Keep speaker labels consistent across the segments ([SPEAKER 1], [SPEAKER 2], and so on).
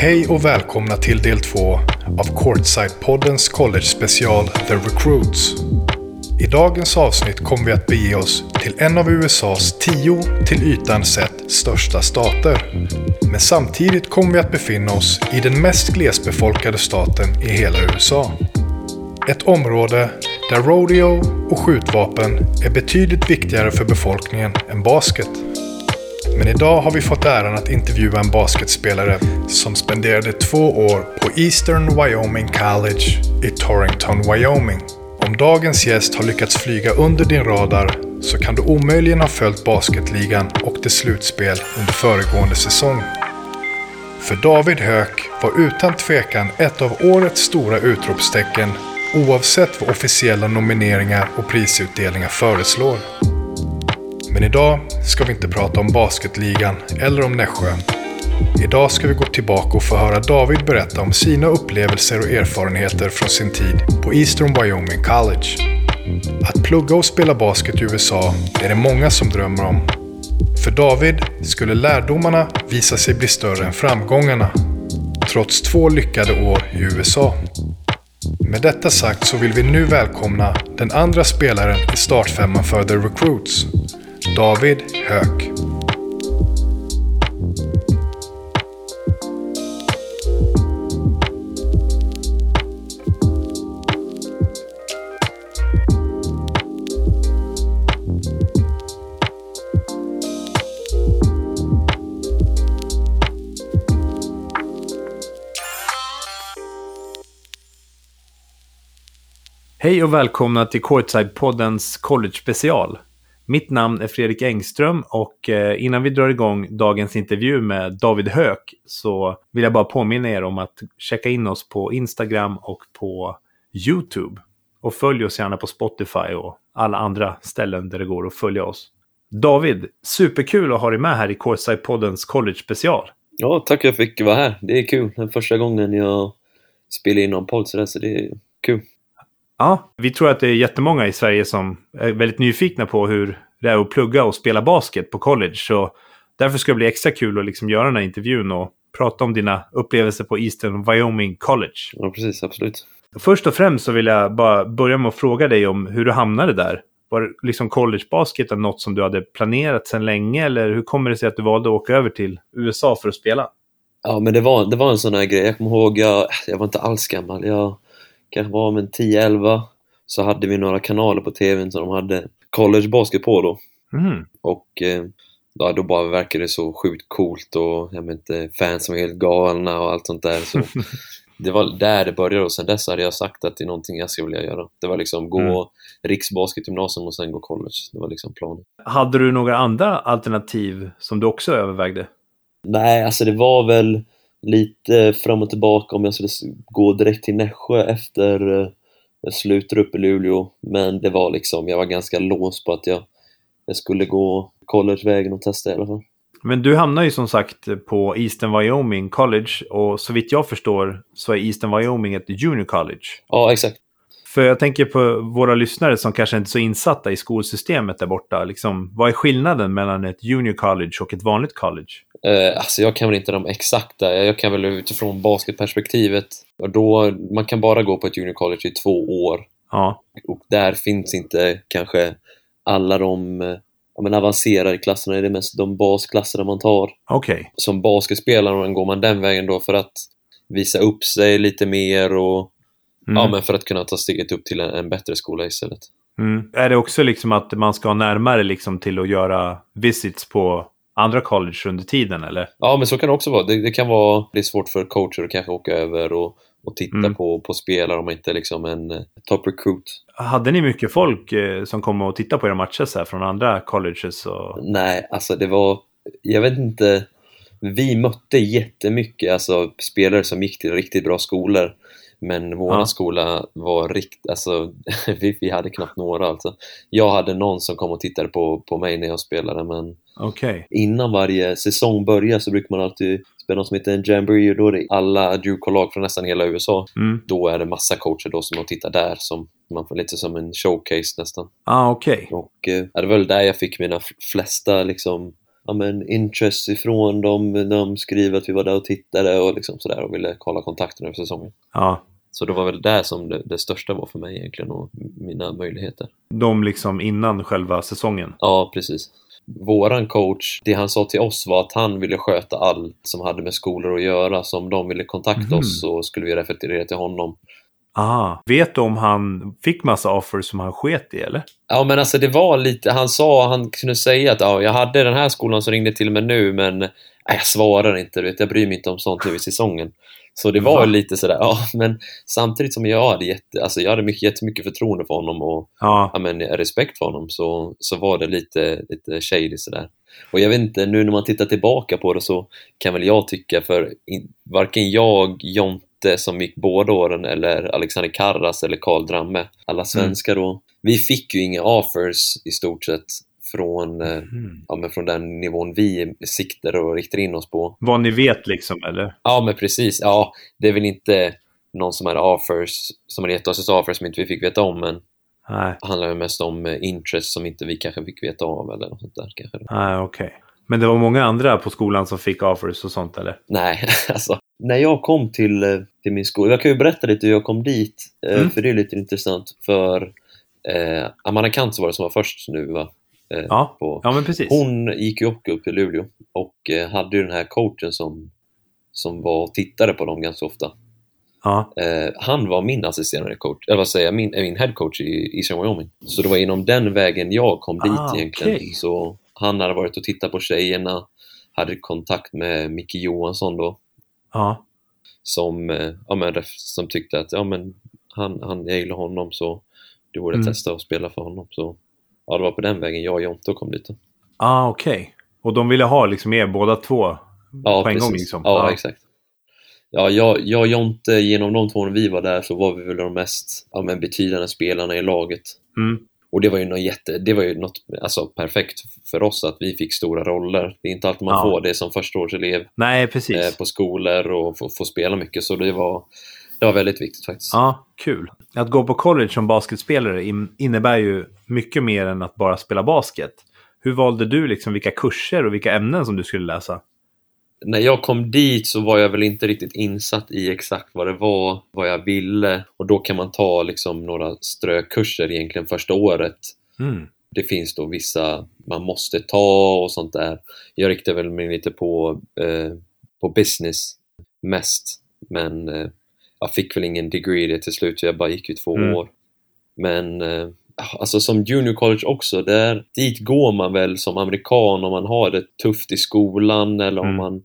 [SPEAKER 1] Hej och välkomna till del två av Courtside-poddens college-special The Recruits. I dagens avsnitt kommer vi att bege oss till en av USAs tio till ytan sett största stater. Men samtidigt kommer vi att befinna oss i den mest glesbefolkade staten i hela USA. Ett område där rodeo och skjutvapen är betydligt viktigare för befolkningen än basket. Men idag har vi fått äran att intervjua en basketspelare som spenderade två år på Eastern Wyoming College i Torrington, Wyoming. Om dagens gäst har lyckats flyga under din radar så kan du omöjligen ha följt basketligan och dess slutspel under föregående säsong. För David Höök var utan tvekan ett av årets stora utropstecken oavsett vad officiella nomineringar och prisutdelningar föreslår. Men idag ska vi inte prata om basketligan eller om Nässjö. Idag ska vi gå tillbaka och få höra David berätta om sina upplevelser och erfarenheter från sin tid på Eastern Wyoming College. Att plugga och spela basket i USA är det många som drömmer om. För David skulle lärdomarna visa sig bli större än framgångarna. Trots två lyckade år i USA. Med detta sagt så vill vi nu välkomna den andra spelaren i startfemman för The Recruits. David Höök.
[SPEAKER 2] Hej och välkomna till Courtside-poddens college-special. Mitt namn är Fredrik Engström och eh, innan vi drar igång dagens intervju med David Höök så vill jag bara påminna er om att checka in oss på Instagram och på YouTube. Och följ oss gärna på Spotify och alla andra ställen där det går att följa oss. David, superkul att ha dig med här i Courtside-poddens college-special.
[SPEAKER 3] Ja, tack för att jag fick vara här. Det är kul. Det är första gången jag spelar in någon podd så det är kul.
[SPEAKER 2] Ja, vi tror att det är jättemånga i Sverige som är väldigt nyfikna på hur det är att plugga och spela basket på college. Så därför ska det bli extra kul att liksom göra den här intervjun och prata om dina upplevelser på Eastern Wyoming College.
[SPEAKER 3] Ja, precis. Absolut.
[SPEAKER 2] Först och främst så vill jag bara börja med att fråga dig om hur du hamnade där. Var liksom collegebasket något som du hade planerat sedan länge eller hur kommer det sig att du valde att åka över till USA för att spela?
[SPEAKER 3] Ja, men det var, det var en sån här grej. Jag kommer ihåg, jag, jag var inte alls gammal. Jag kanske var med 10-11 så hade vi några kanaler på tvn som de hade college basket på då.
[SPEAKER 2] Mm.
[SPEAKER 3] Och eh, då, då bara verkade det så sjukt coolt och jag inte, fans som var helt galna och allt sånt där. Så det var där det började och sen dess hade jag sagt att det är någonting jag skulle vilja göra. Det var liksom gå mm. riksbasketgymnasium och sen gå college. Det var liksom planen.
[SPEAKER 2] Hade du några andra alternativ som du också övervägde?
[SPEAKER 3] Nej, alltså det var väl lite fram och tillbaka om jag skulle gå direkt till Nässjö efter eh, jag slutade upp i Luleå men det var liksom, jag var ganska låst på att jag, jag skulle gå collegevägen och testa i alla fall.
[SPEAKER 2] Men du hamnar ju som sagt på Eastern Wyoming College och så vitt jag förstår så är Eastern Wyoming ett junior college.
[SPEAKER 3] Ja, exakt.
[SPEAKER 2] För jag tänker på våra lyssnare som kanske inte är så insatta i skolsystemet där borta. Liksom, vad är skillnaden mellan ett junior college och ett vanligt college?
[SPEAKER 3] Eh, alltså jag kan väl inte de exakta, jag kan väl utifrån basketperspektivet, och då, man kan bara gå på ett junior college i två år.
[SPEAKER 2] Ja.
[SPEAKER 3] Och där finns inte kanske alla de eh, ja, men avancerade klasserna, det är mest de basklasserna man tar.
[SPEAKER 2] Okay.
[SPEAKER 3] Som basketspelare går man den vägen då för att visa upp sig lite mer och mm. ja, men för att kunna ta steget upp till en, en bättre skola istället.
[SPEAKER 2] Mm. Är det också liksom att man ska närmare liksom till att göra visits på andra college under tiden eller?
[SPEAKER 3] Ja, men så kan det också vara. Det, det kan vara det är svårt för coacher att kanske åka över och, och titta mm. på, på spelare om man inte liksom en uh, top recruit.
[SPEAKER 2] Hade ni mycket folk eh, som kom och tittade på era matcher så här, från andra colleges? Och...
[SPEAKER 3] Nej, alltså det var, jag vet inte, vi mötte jättemycket alltså, spelare som gick till riktigt bra skolor. Men vår ja. skola var riktigt, alltså vi, vi hade knappt några alltså. Jag hade någon som kom och tittade på, på mig när jag spelade men
[SPEAKER 2] okay.
[SPEAKER 3] innan varje säsong börjar så brukar man alltid spela något som heter en jamboree och då är det alla Juco-lag från nästan hela USA.
[SPEAKER 2] Mm.
[SPEAKER 3] Då är det massa coacher då som man tittar där som man får lite som en showcase nästan.
[SPEAKER 2] Ah, okay.
[SPEAKER 3] Och eh, det var väl där jag fick mina flesta liksom ja, men, interest ifrån dem. De skriver att vi var där och tittade och liksom sådär och ville kolla kontakten över säsongen.
[SPEAKER 2] Ja.
[SPEAKER 3] Så det var väl det som det, det största var för mig egentligen och mina möjligheter.
[SPEAKER 2] De liksom innan själva säsongen.
[SPEAKER 3] Ja, precis. Våran coach, det han sa till oss var att han ville sköta allt som hade med skolor att göra. Så om de ville kontakta
[SPEAKER 2] Mhm.
[SPEAKER 3] oss så skulle vi referera till honom.
[SPEAKER 2] Aha. Vet du om han fick massa offers som han sket i eller?
[SPEAKER 3] Ja men alltså det var lite, han sa, han kunde säga att ja, jag hade den här skolan som ringde till mig nu men nej, jag svarar inte, du vet, jag bryr mig inte om sånt nu i säsongen. Så det var
[SPEAKER 2] Va?
[SPEAKER 3] lite sådär, ja men samtidigt som jag hade, jätte, alltså, jag hade mycket, jättemycket förtroende för honom och
[SPEAKER 2] Ja.
[SPEAKER 3] ja, men, respekt för honom så, så var det lite, lite shady sådär. Och jag vet inte, nu när man tittar tillbaka på det så kan väl jag tycka för in, varken jag, Jonte som gick båda åren eller Alexander Karras eller Karl Dramme, alla svenskar då, vi fick ju inga offers i stort sett från,
[SPEAKER 2] Mm.
[SPEAKER 3] ja, men från den nivån vi siktar och riktar in oss på.
[SPEAKER 2] Vad ni vet liksom eller?
[SPEAKER 3] Ja men precis, ja det är väl inte någon som hade offers, som hade gett oss ett offer som inte vi fick veta om men
[SPEAKER 2] Nej,
[SPEAKER 3] det handlar mest om eh, interest som inte vi kanske fick veta av eller något sånt där kanske.
[SPEAKER 2] nej okej. Men det var många andra på skolan som fick offers och sånt eller?
[SPEAKER 3] Nej, alltså när jag kom till, eh, till min skola, jag kan ju berätta lite hur jag kom dit,
[SPEAKER 2] Mm.
[SPEAKER 3] för det är lite intressant för eh, Amanda Kant var det som var först nu va? Eh,
[SPEAKER 2] Ja,
[SPEAKER 3] på,
[SPEAKER 2] ja men precis.
[SPEAKER 3] Hon gick ju också upp till Luleå och eh, hade ju den här coachen som, som var och tittade på dem ganska ofta.
[SPEAKER 2] Ja,
[SPEAKER 3] Eh, han var min assisterande coach, eller vad säger jag, min, min head coach i Eastern Wyoming. Så det var inom den vägen jag kom dit
[SPEAKER 2] Ah,
[SPEAKER 3] egentligen.
[SPEAKER 2] okej.
[SPEAKER 3] Så han hade varit och tittat på tjejerna, hade kontakt med Micke Johansson då,
[SPEAKER 2] ja.
[SPEAKER 3] som, ja, men, som tyckte att ja, men, han, han, jag gillar honom så du borde
[SPEAKER 2] Mm.
[SPEAKER 3] testa att spela för honom. Så ja, det var på den vägen jag och Jonte kom dit. Då.
[SPEAKER 2] Ah, okej. Och de ville ha liksom er båda två
[SPEAKER 3] Ja,
[SPEAKER 2] på en
[SPEAKER 3] precis.
[SPEAKER 2] gång liksom?
[SPEAKER 3] Ja, exakt. Ja, jag, jag och Jonte, genom de två när vi var där så var vi väl de mest ja, men, betydande spelarna i laget.
[SPEAKER 2] Mm.
[SPEAKER 3] Och det var ju något jätte, det var ju något alltså, perfekt för oss att vi fick stora roller. Det är inte alltid man
[SPEAKER 2] Ja.
[SPEAKER 3] får det som förstaårselev
[SPEAKER 2] Nej, precis.
[SPEAKER 3] eh, på skolor och få, få spela mycket. Så det var, det var väldigt viktigt faktiskt.
[SPEAKER 2] Ja, kul. Att gå på college som basketspelare in- innebär ju mycket mer än att bara spela basket. Hur valde du liksom vilka kurser och vilka ämnen som du skulle läsa?
[SPEAKER 3] När jag kom dit så var jag väl inte riktigt insatt i exakt vad det var, vad jag ville. Och då kan man ta liksom några strökurser egentligen första året.
[SPEAKER 2] Mm.
[SPEAKER 3] Det finns då vissa man måste ta och sånt där. Jag riktade väl mig lite på, eh, på business mest. Men eh, jag fick väl ingen degree det till slut, jag bara gick ju två
[SPEAKER 2] Mm.
[SPEAKER 3] år. Men eh, alltså som junior college också, där, dit går man väl som amerikan om man har det tufft i skolan eller om
[SPEAKER 2] Mm.
[SPEAKER 3] man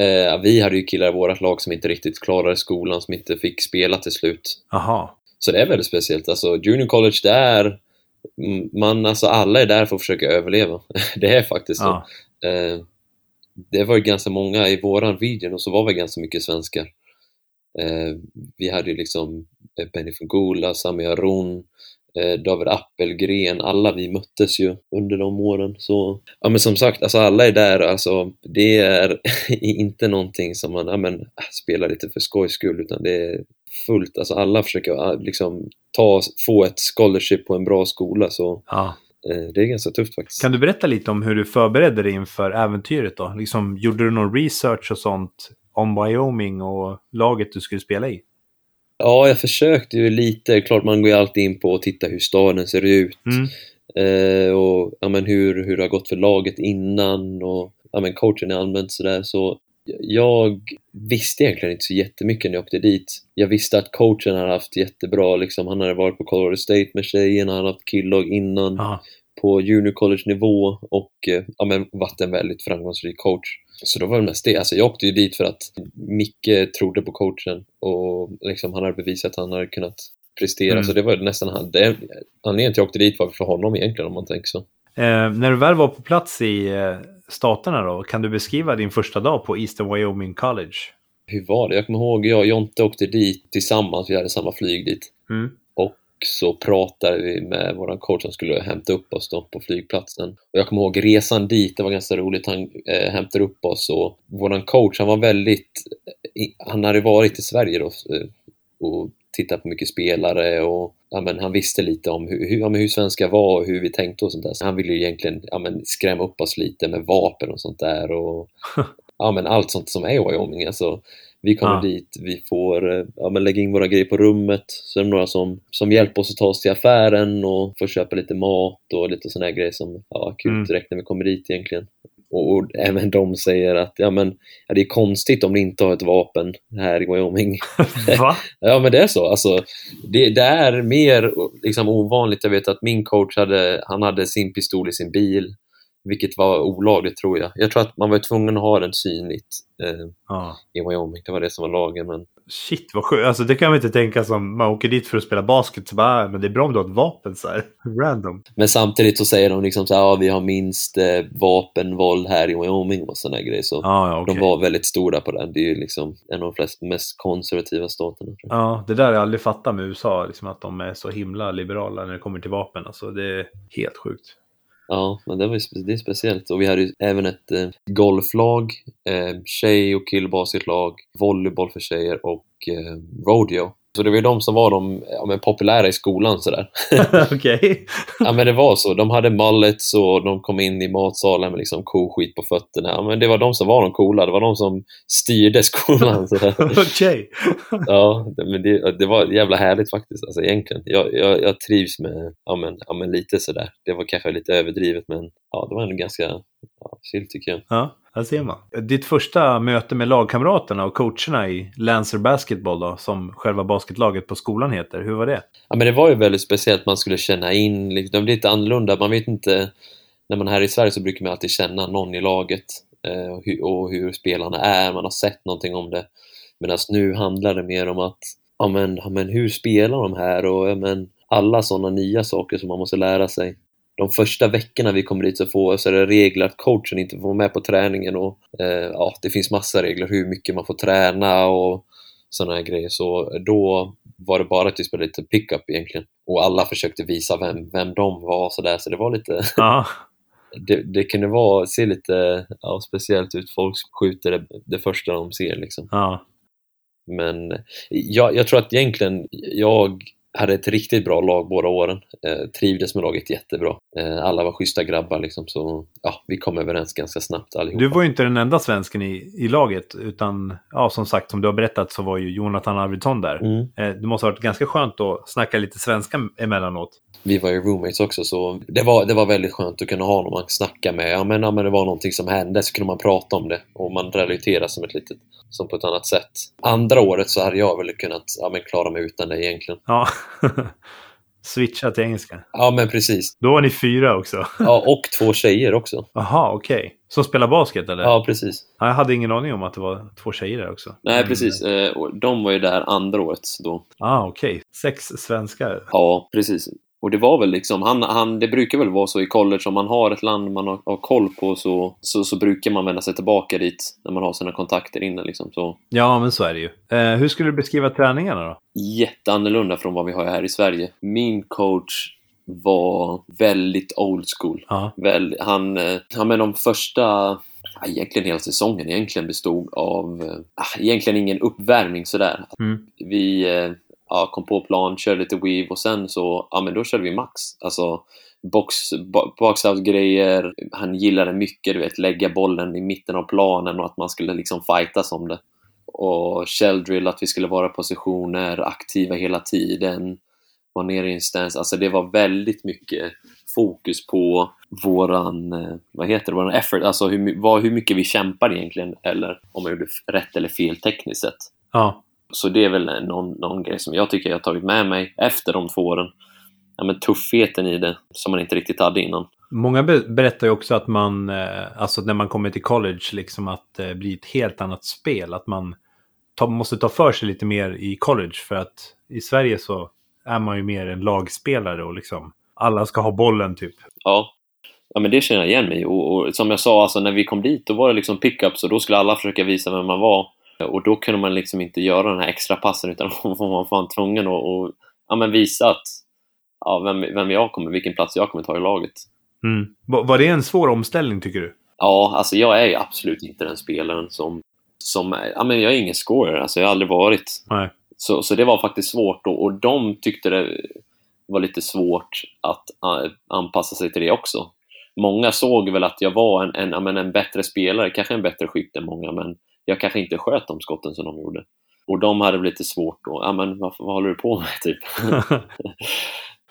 [SPEAKER 3] eh, Vi hade ju killar i vårt lag som inte riktigt klarade skolan, som inte fick spela till slut.
[SPEAKER 2] Aha.
[SPEAKER 3] Så det är väldigt speciellt. Alltså, junior college, det är... mm, Man, alltså, alla är där för att försöka överleva. det är faktiskt så.
[SPEAKER 2] Ja.
[SPEAKER 3] Eh, det var ju ganska många i våran region och så var vi ganska mycket svenskar. Eh, vi hade ju liksom eh, Benny Fungula, Sami Aron, eh, David Appelgren, alla vi möttes ju under de åren. Så, ja men som sagt, alltså alla är där, alltså det är inte någonting som man ja, men, äh, spelar lite för skojs skull utan det är fullt, alltså alla försöker ah, liksom ta, få ett scholarship på en bra skola så
[SPEAKER 2] Ja.
[SPEAKER 3] det är ganska tufft faktiskt.
[SPEAKER 2] Kan du berätta lite om hur du förberedde dig inför äventyret då? Liksom, gjorde du någon research och sånt om Wyoming och laget du skulle spela i?
[SPEAKER 3] Ja, jag försökte ju lite. Klart man går ju alltid in på och tittar hur staden ser ut
[SPEAKER 2] Mm.
[SPEAKER 3] eh, och ja, men hur, hur det har gått för laget innan och ja, men coachen är allmänt sådär. Så jag visste egentligen inte så jättemycket när jag åkte dit. Jag visste att coachen hade haft jättebra, liksom, han hade varit på Colorado State med tjejerna, han hade haft killag innan
[SPEAKER 2] Ja.
[SPEAKER 3] På junior college-nivå och eh, ja, men varit en väldigt framgångsrik coach. Så då var det mest det. Alltså jag åkte ju dit för att Micke trodde på coachen och liksom han hade bevisat att han hade kunnat prestera.
[SPEAKER 2] Mm.
[SPEAKER 3] Så det var nästan han. Det, anledningen till att jag åkte dit var för honom egentligen om man tänker så.
[SPEAKER 2] Eh, när du väl var på plats i eh, staterna då, kan du beskriva din första dag på Eastern Wyoming College?
[SPEAKER 3] Hur var det? Jag kommer ihåg, jag och Jonte åkte dit tillsammans, vi hade samma flyg dit.
[SPEAKER 2] Mm.
[SPEAKER 3] Så pratade vi med vår coach som skulle hämta upp oss då på flygplatsen. Och jag kommer ihåg resan dit, det var ganska roligt. Han eh, hämtade upp oss och vår coach, han var väldigt... Han hade varit i Sverige då eh, och tittat på mycket spelare och ja, men han visste lite om hur, hur, ja, hur svenska var och hur vi tänkte och sånt där. Så han ville ju egentligen ja, men skrämma upp oss lite med vapen och sånt där och ja, men allt sånt som är i Wyoming. Alltså, vi kommer
[SPEAKER 2] Ja.
[SPEAKER 3] dit, vi får eh, ja, men lägga in våra grejer på rummet. Så är det några som, som hjälper oss att ta oss till affären och får köpa lite mat och lite här grejer som ja, akut
[SPEAKER 2] Mm.
[SPEAKER 3] direkt när vi kommer dit egentligen. Och, och även de säger att ja, men, ja, det är konstigt om ni inte har ett vapen här i Wyoming.
[SPEAKER 2] Va?
[SPEAKER 3] Ja, men det är så. Alltså, det, det är mer liksom, ovanligt. Jag vet att min coach hade, han hade sin pistol i sin bil, vilket var olagligt tror jag. Jag tror att man var tvungen att ha den synligt eh,
[SPEAKER 2] Ja.
[SPEAKER 3] i Wyoming. Det var det som var lagen. Men
[SPEAKER 2] Shit vad sjukt. Alltså det kan man inte tänka som man åker dit för att spela basket. Så bara, ah, men det är bra om du har ett vapen så här. Random.
[SPEAKER 3] Men samtidigt så säger de liksom så här, ja, vi har minst eh, vapenvåld här i Wyoming och sådana grejer. Så
[SPEAKER 2] Ja, ja okej.
[SPEAKER 3] de var väldigt stora på det. Det är ju liksom en av de flest, mest konservativa staterna.
[SPEAKER 2] Ja, det där har jag aldrig fattat med USA. Liksom att de är så himla liberala när det kommer till vapen. Alltså det är helt sjukt.
[SPEAKER 3] Ja, men det, var ju, spe- det är speciellt. Och vi hade ju även ett eh, golflag, eh, tjej och killbasketlag, volleyboll för tjejer och eh, rodeo. Så det var ju de som var de ja, men populära i skolan sådär.
[SPEAKER 2] okej.
[SPEAKER 3] Ja men det var så. De hade mullets och de kom in i matsalen med liksom koskit på fötterna. Ja, men det var de som var de coola. Det var de som styrde skolan.
[SPEAKER 2] Okej.
[SPEAKER 3] Ja, det, men det, det var jävla härligt faktiskt, alltså egentligen. Jag, jag, jag trivs med, ja men, ja men lite sådär. Det var kanske lite överdrivet men ja, det var ändå ganska ja, chill tycker jag.
[SPEAKER 2] Ja, där ser man. Ditt första möte med lagkamraterna och coacherna i Lancer Basketball då, som själva basketlaget på skolan heter. Hur var det?
[SPEAKER 3] Ja men det var ju väldigt speciellt, man skulle känna in, liksom, det blir lite annorlunda. Man vet inte, när man är här i Sverige så brukar man alltid känna någon i laget eh, och, hur, och hur spelarna är, man har sett någonting om det. Medan nu handlar det mer om att, ja men, ja, men hur spelar de här och ja, men, alla sådana nya saker som man måste lära sig. De första veckorna vi kommer dit så, får, så är det regler att coachen inte får vara med på träningen och eh, ja, det finns massa regler hur mycket man får träna och sådana här grejer. Så då var det bara att vi spelade lite pickup egentligen. Och alla försökte visa vem, vem de var och sådär, så det var lite
[SPEAKER 2] Ja,
[SPEAKER 3] det, det kunde vara, se lite ja, speciellt ut. Folk skjuter det, det första de ser liksom.
[SPEAKER 2] ja.
[SPEAKER 3] Men jag, jag tror att egentligen jag hade ett riktigt bra lag båda åren. Eh, trivdes med laget jättebra. Eh, alla var schyssta grabbar liksom, så ja, vi kom överens ganska snabbt allihopa.
[SPEAKER 2] Du var ju inte den enda svensken i, i laget, utan ja, som sagt, som du har berättat så var ju Jonathan Arvidsson där.
[SPEAKER 3] Mm.
[SPEAKER 2] Eh, Det måste ha varit ganska skönt att snacka lite svenska emellanåt.
[SPEAKER 3] Vi var ju roommates också så det var, det var väldigt skönt att kunna ha någon man snacka med. Ja men, ja men det var någonting som hände så kunde man prata om det och man relaterade som ett litet, som på ett annat sätt. Andra året så hade jag väl kunnat ja, men klara mig utan det egentligen.
[SPEAKER 2] Ja. Switcha till engelska.
[SPEAKER 3] Ja men precis.
[SPEAKER 2] Då var ni fyra också.
[SPEAKER 3] Ja, och två tjejer också.
[SPEAKER 2] Jaha, okej. Som spelar basket eller?
[SPEAKER 3] Ja, precis.
[SPEAKER 2] Ja, Jag hade ingen aning om att det var två tjejer där också.
[SPEAKER 3] Nej,
[SPEAKER 2] Mm.
[SPEAKER 3] precis. Eh, De var ju där andra året då.
[SPEAKER 2] Ah, okej. Sex svenskar.
[SPEAKER 3] Ja, precis. Och det var väl liksom, han, han, det brukar väl vara så i college, om man har ett land man har, har koll på så, så, så brukar man vända sig tillbaka dit när man har sina kontakter inne liksom. Så
[SPEAKER 2] Ja, men så är det ju. Eh, hur skulle du beskriva träningarna då?
[SPEAKER 3] jätteannorlunda från vad vi har här i Sverige. Min coach var väldigt old school.
[SPEAKER 2] Ja.
[SPEAKER 3] Väl, han, eh, han med de första ja, egentligen hela säsongen egentligen bestod av ah, egentligen ingen uppvärmning sådär.
[SPEAKER 2] Mm.
[SPEAKER 3] Vi eh, ja, kom på plan, körde lite weave och sen så, ja men då körde vi max. Alltså box, bo- boxhouse-grejer. Han gillade mycket, du vet, lägga bollen i mitten av planen och att man skulle liksom fightas om det. Och shell drill, att vi skulle vara i positioner, aktiva hela tiden, vara nere i en stance. Alltså det var väldigt mycket fokus på våran, eh, vad heter det, våran effort, alltså hur, vad, hur mycket vi kämpar egentligen, eller om man gjorde rätt eller fel tekniskt sett.
[SPEAKER 2] Ja.
[SPEAKER 3] Så det är väl någon, någon grej som jag tycker jag har tagit med mig efter de två åren. Ja, men tuffheten i det, som man inte riktigt hade innan.
[SPEAKER 2] Många be- berättar ju också att man, eh, alltså när man kommer till college, liksom att det blir ett helt annat spel. Att man ta, måste ta för sig lite mer i college. För att i Sverige så är man ju mer en lagspelare och liksom alla ska ha bollen typ.
[SPEAKER 3] Ja, ja men det känner jag igen mig och, och som jag sa, alltså, när vi kom dit då var det liksom pickups och då skulle alla försöka visa vem man var. Och då kunde man liksom inte göra den här extra passen utan då var man fan tvungen att och, ja, men visa att ja, vem, vem jag kommer, vilken plats jag kommer ta i laget.
[SPEAKER 2] Mm. Va- Var det en svår omställning tycker du?
[SPEAKER 3] Ja, alltså jag är ju absolut inte den spelaren som, som ja, men jag är ingen scorer, alltså jag har aldrig varit.
[SPEAKER 2] Nej.
[SPEAKER 3] Så, så det var faktiskt svårt då, och de tyckte det var lite svårt att anpassa sig till det också. Många såg väl att jag var en, en, en bättre spelare, kanske en bättre skytt än många, men jag kanske inte sköt de skotten som de gjorde. Och de hade lite svårt då. Ja, men vad, vad håller du på med, typ?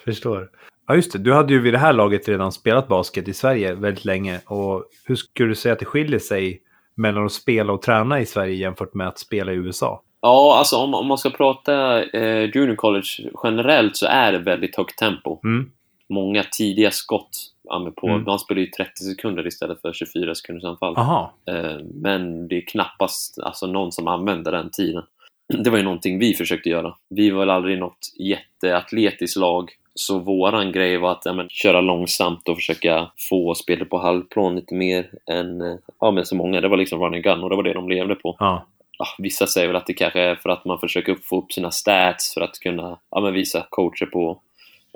[SPEAKER 2] Förstår. Ja, just det. Du hade ju vid det här laget redan spelat basket i Sverige väldigt länge. Och hur skulle du säga att det skiljer sig mellan att spela och träna i Sverige jämfört med att spela i USA?
[SPEAKER 3] Ja, alltså om, om man ska prata eh, junior college generellt så är det väldigt högt tempo.
[SPEAKER 2] Mm.
[SPEAKER 3] Många tidiga skott. På,
[SPEAKER 2] Mm.
[SPEAKER 3] Man spelar ju 30 sekunder istället för 24 sekunders anfall.
[SPEAKER 2] Aha.
[SPEAKER 3] Eh, men det är knappast alltså, någon som använder den tiden. Det var ju någonting vi försökte göra. Vi var väl aldrig något jätteatletiskt lag, så våran grej var att ja, men, köra långsamt och försöka få spelet på halvplan lite mer än eh, ja, men så många. Det var liksom run and gun och det var det de levde på.
[SPEAKER 2] Ja.
[SPEAKER 3] Ja, vissa säger väl att det kanske är för att man försöker få upp sina stats för att kunna ja, men visa coacher på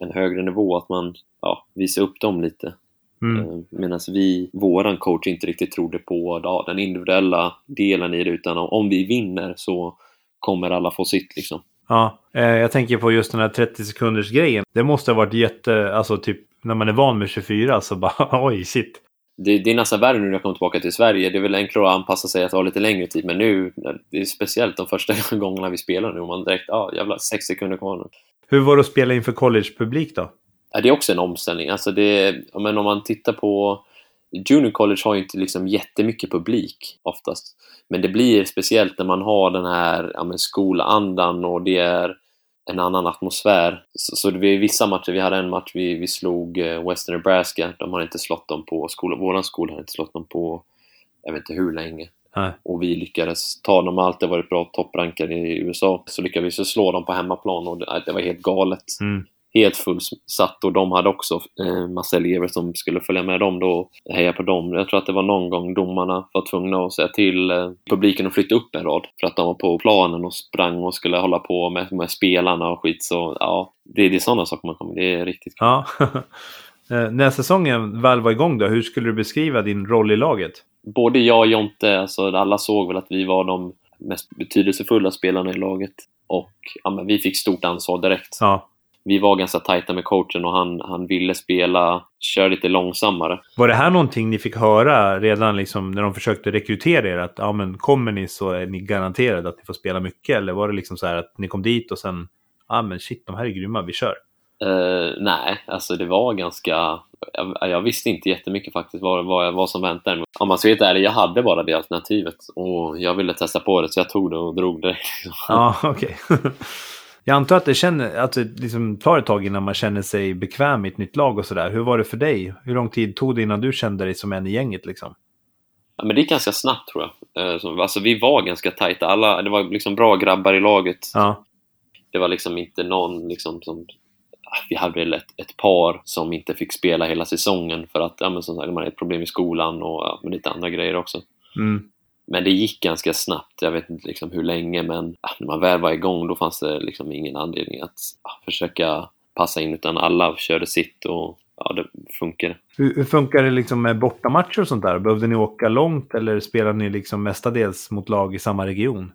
[SPEAKER 3] en högre nivå, att man ja, visar upp dem lite.
[SPEAKER 2] Mm.
[SPEAKER 3] Medan vi, våran coach, inte riktigt trodde på ja, den individuella delen i det, utan om, om vi vinner så kommer alla få sitt liksom.
[SPEAKER 2] Ja, eh, jag tänker på just den här 30 sekunders grejen. Det måste ha varit jätte, alltså typ när man är van med 24 så bara oj shit.
[SPEAKER 3] Det, det är nästan värre nu när jag kommer tillbaka till Sverige. Det är väl enklare att anpassa sig att ha lite längre tid, men nu, det är speciellt de första gångerna vi spelar nu, och man direkt, ja ah, jävlar, sex sekunder kvar nu.
[SPEAKER 2] Hur var det att spela inför collegepublik då?
[SPEAKER 3] Ja, det är också en omställning. Alltså det, men om man tittar på... Junior college har ju inte liksom jättemycket publik oftast. Men det blir speciellt när man har den här ja, skolandan och det är en annan atmosfär. Så, så det var vissa matcher, vi hade en match vi, vi slog eh, Western Nebraska, de har inte slått dem på skolan, våran skola har inte slått dem på jag vet inte hur länge.
[SPEAKER 2] Nej.
[SPEAKER 3] Och vi lyckades ta dem, alltid varit bra topprankade i USA. Så lyckades vi slå dem på hemmaplan och det, det var helt galet
[SPEAKER 2] Mm.
[SPEAKER 3] Helt fullsatt och de hade också eh, massa elever som skulle följa med dem då och heja på dem. Jag tror att det var någon gång domarna var tvungna att säga till eh, publiken att flytta upp en rad för att de var på planen och sprang och skulle hålla på med, med spelarna och skit. Så ja, det, det är sådana saker man kommer. Det är riktigt kul.
[SPEAKER 2] Ja. Eh, När säsongen väl var igång då, hur skulle du beskriva din roll i laget?
[SPEAKER 3] Både jag och Jonte, alltså alla såg väl att vi var de mest betydelsefulla spelarna i laget och ja, vi fick stort ansvar direkt.
[SPEAKER 2] Ja.
[SPEAKER 3] Vi var ganska tajta med coachen och han, han ville spela, köra lite långsammare.
[SPEAKER 2] Var det här någonting ni fick höra redan liksom när de försökte rekrytera er? Att ja, men kommer ni så är ni garanterade att ni får spela mycket? Eller var det liksom så här att ni kom dit och sen ja men shit, de här är grymma, vi kör.
[SPEAKER 3] Eh, nej, alltså det var ganska... Jag, jag visste inte jättemycket faktiskt vad, vad, vad som väntade. Om man ska vara ärlig, jag hade bara det alternativet och jag ville testa på det så jag tog det och drog det.
[SPEAKER 2] Ja, okej. Jag antar att det, känner, att det liksom tar ett tag innan man känner sig bekväm i ett nytt lag och sådär. Hur var det för dig? Hur lång tid tog det innan du kände dig som en i gänget liksom?
[SPEAKER 3] Ja, men det är ganska snabbt tror jag. Eh, så, alltså vi var ganska tajta. Alla, det var liksom bra grabbar i laget.
[SPEAKER 2] Ja,
[SPEAKER 3] Det var liksom inte någon liksom som... ah, Vi hade väl ett, ett par som inte fick spela hela säsongen för att ja, men som sagt, de hade ett problem i skolan och ja, lite andra grejer också.
[SPEAKER 2] mm.
[SPEAKER 3] Men det gick ganska snabbt. Jag vet inte liksom hur länge, men ja, när man väl var igång då fanns det liksom ingen anledning att ja, försöka passa in, utan alla körde sitt och ja, det funkade.
[SPEAKER 2] Hur, hur funkar det liksom med bortamatcher och sånt där? Behövde ni åka långt eller spelade ni liksom mestadels mot lag i samma region?